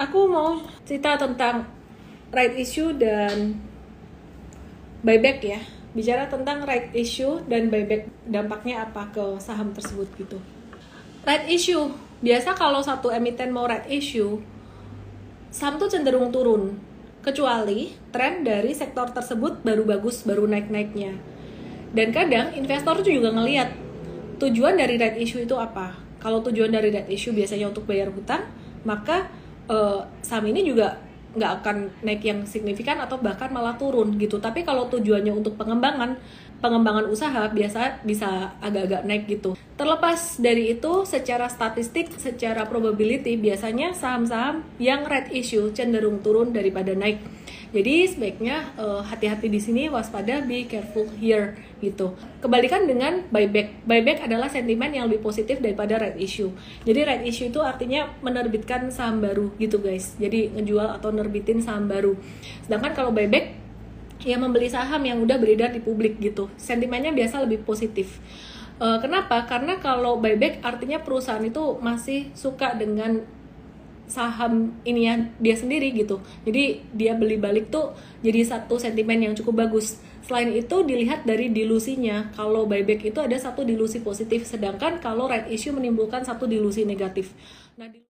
aku mau cerita tentang right issue dan buyback ya. Bicara tentang right issue dan buyback dampaknya apa ke saham tersebut gitu. Right issue, biasa kalau satu emiten mau right issue, saham tuh cenderung turun. Kecuali tren dari sektor tersebut baru bagus, baru naik-naiknya. Dan kadang investor tuh juga ngeliat tujuan dari right issue itu apa. Kalau tujuan dari right issue biasanya untuk bayar hutang, maka uh, saham ini juga nggak akan naik yang signifikan atau bahkan malah turun gitu. Tapi kalau tujuannya untuk pengembangan, pengembangan usaha biasa bisa agak-agak naik gitu. Terlepas dari itu, secara statistik, secara probability biasanya saham-saham yang red issue cenderung turun daripada naik. Jadi sebaiknya eh, hati-hati di sini waspada be careful here gitu. Kebalikan dengan buyback. Buyback adalah sentimen yang lebih positif daripada red issue. Jadi red issue itu artinya menerbitkan saham baru gitu guys. Jadi ngejual atau nerbitin saham baru. Sedangkan kalau buyback ya membeli saham yang udah beredar di publik gitu. Sentimennya biasa lebih positif. Uh, kenapa? Karena kalau buyback artinya perusahaan itu masih suka dengan saham ini ya dia sendiri gitu. Jadi dia beli balik tuh jadi satu sentimen yang cukup bagus. Selain itu dilihat dari dilusinya. Kalau buyback itu ada satu dilusi positif sedangkan kalau right issue menimbulkan satu dilusi negatif. Nah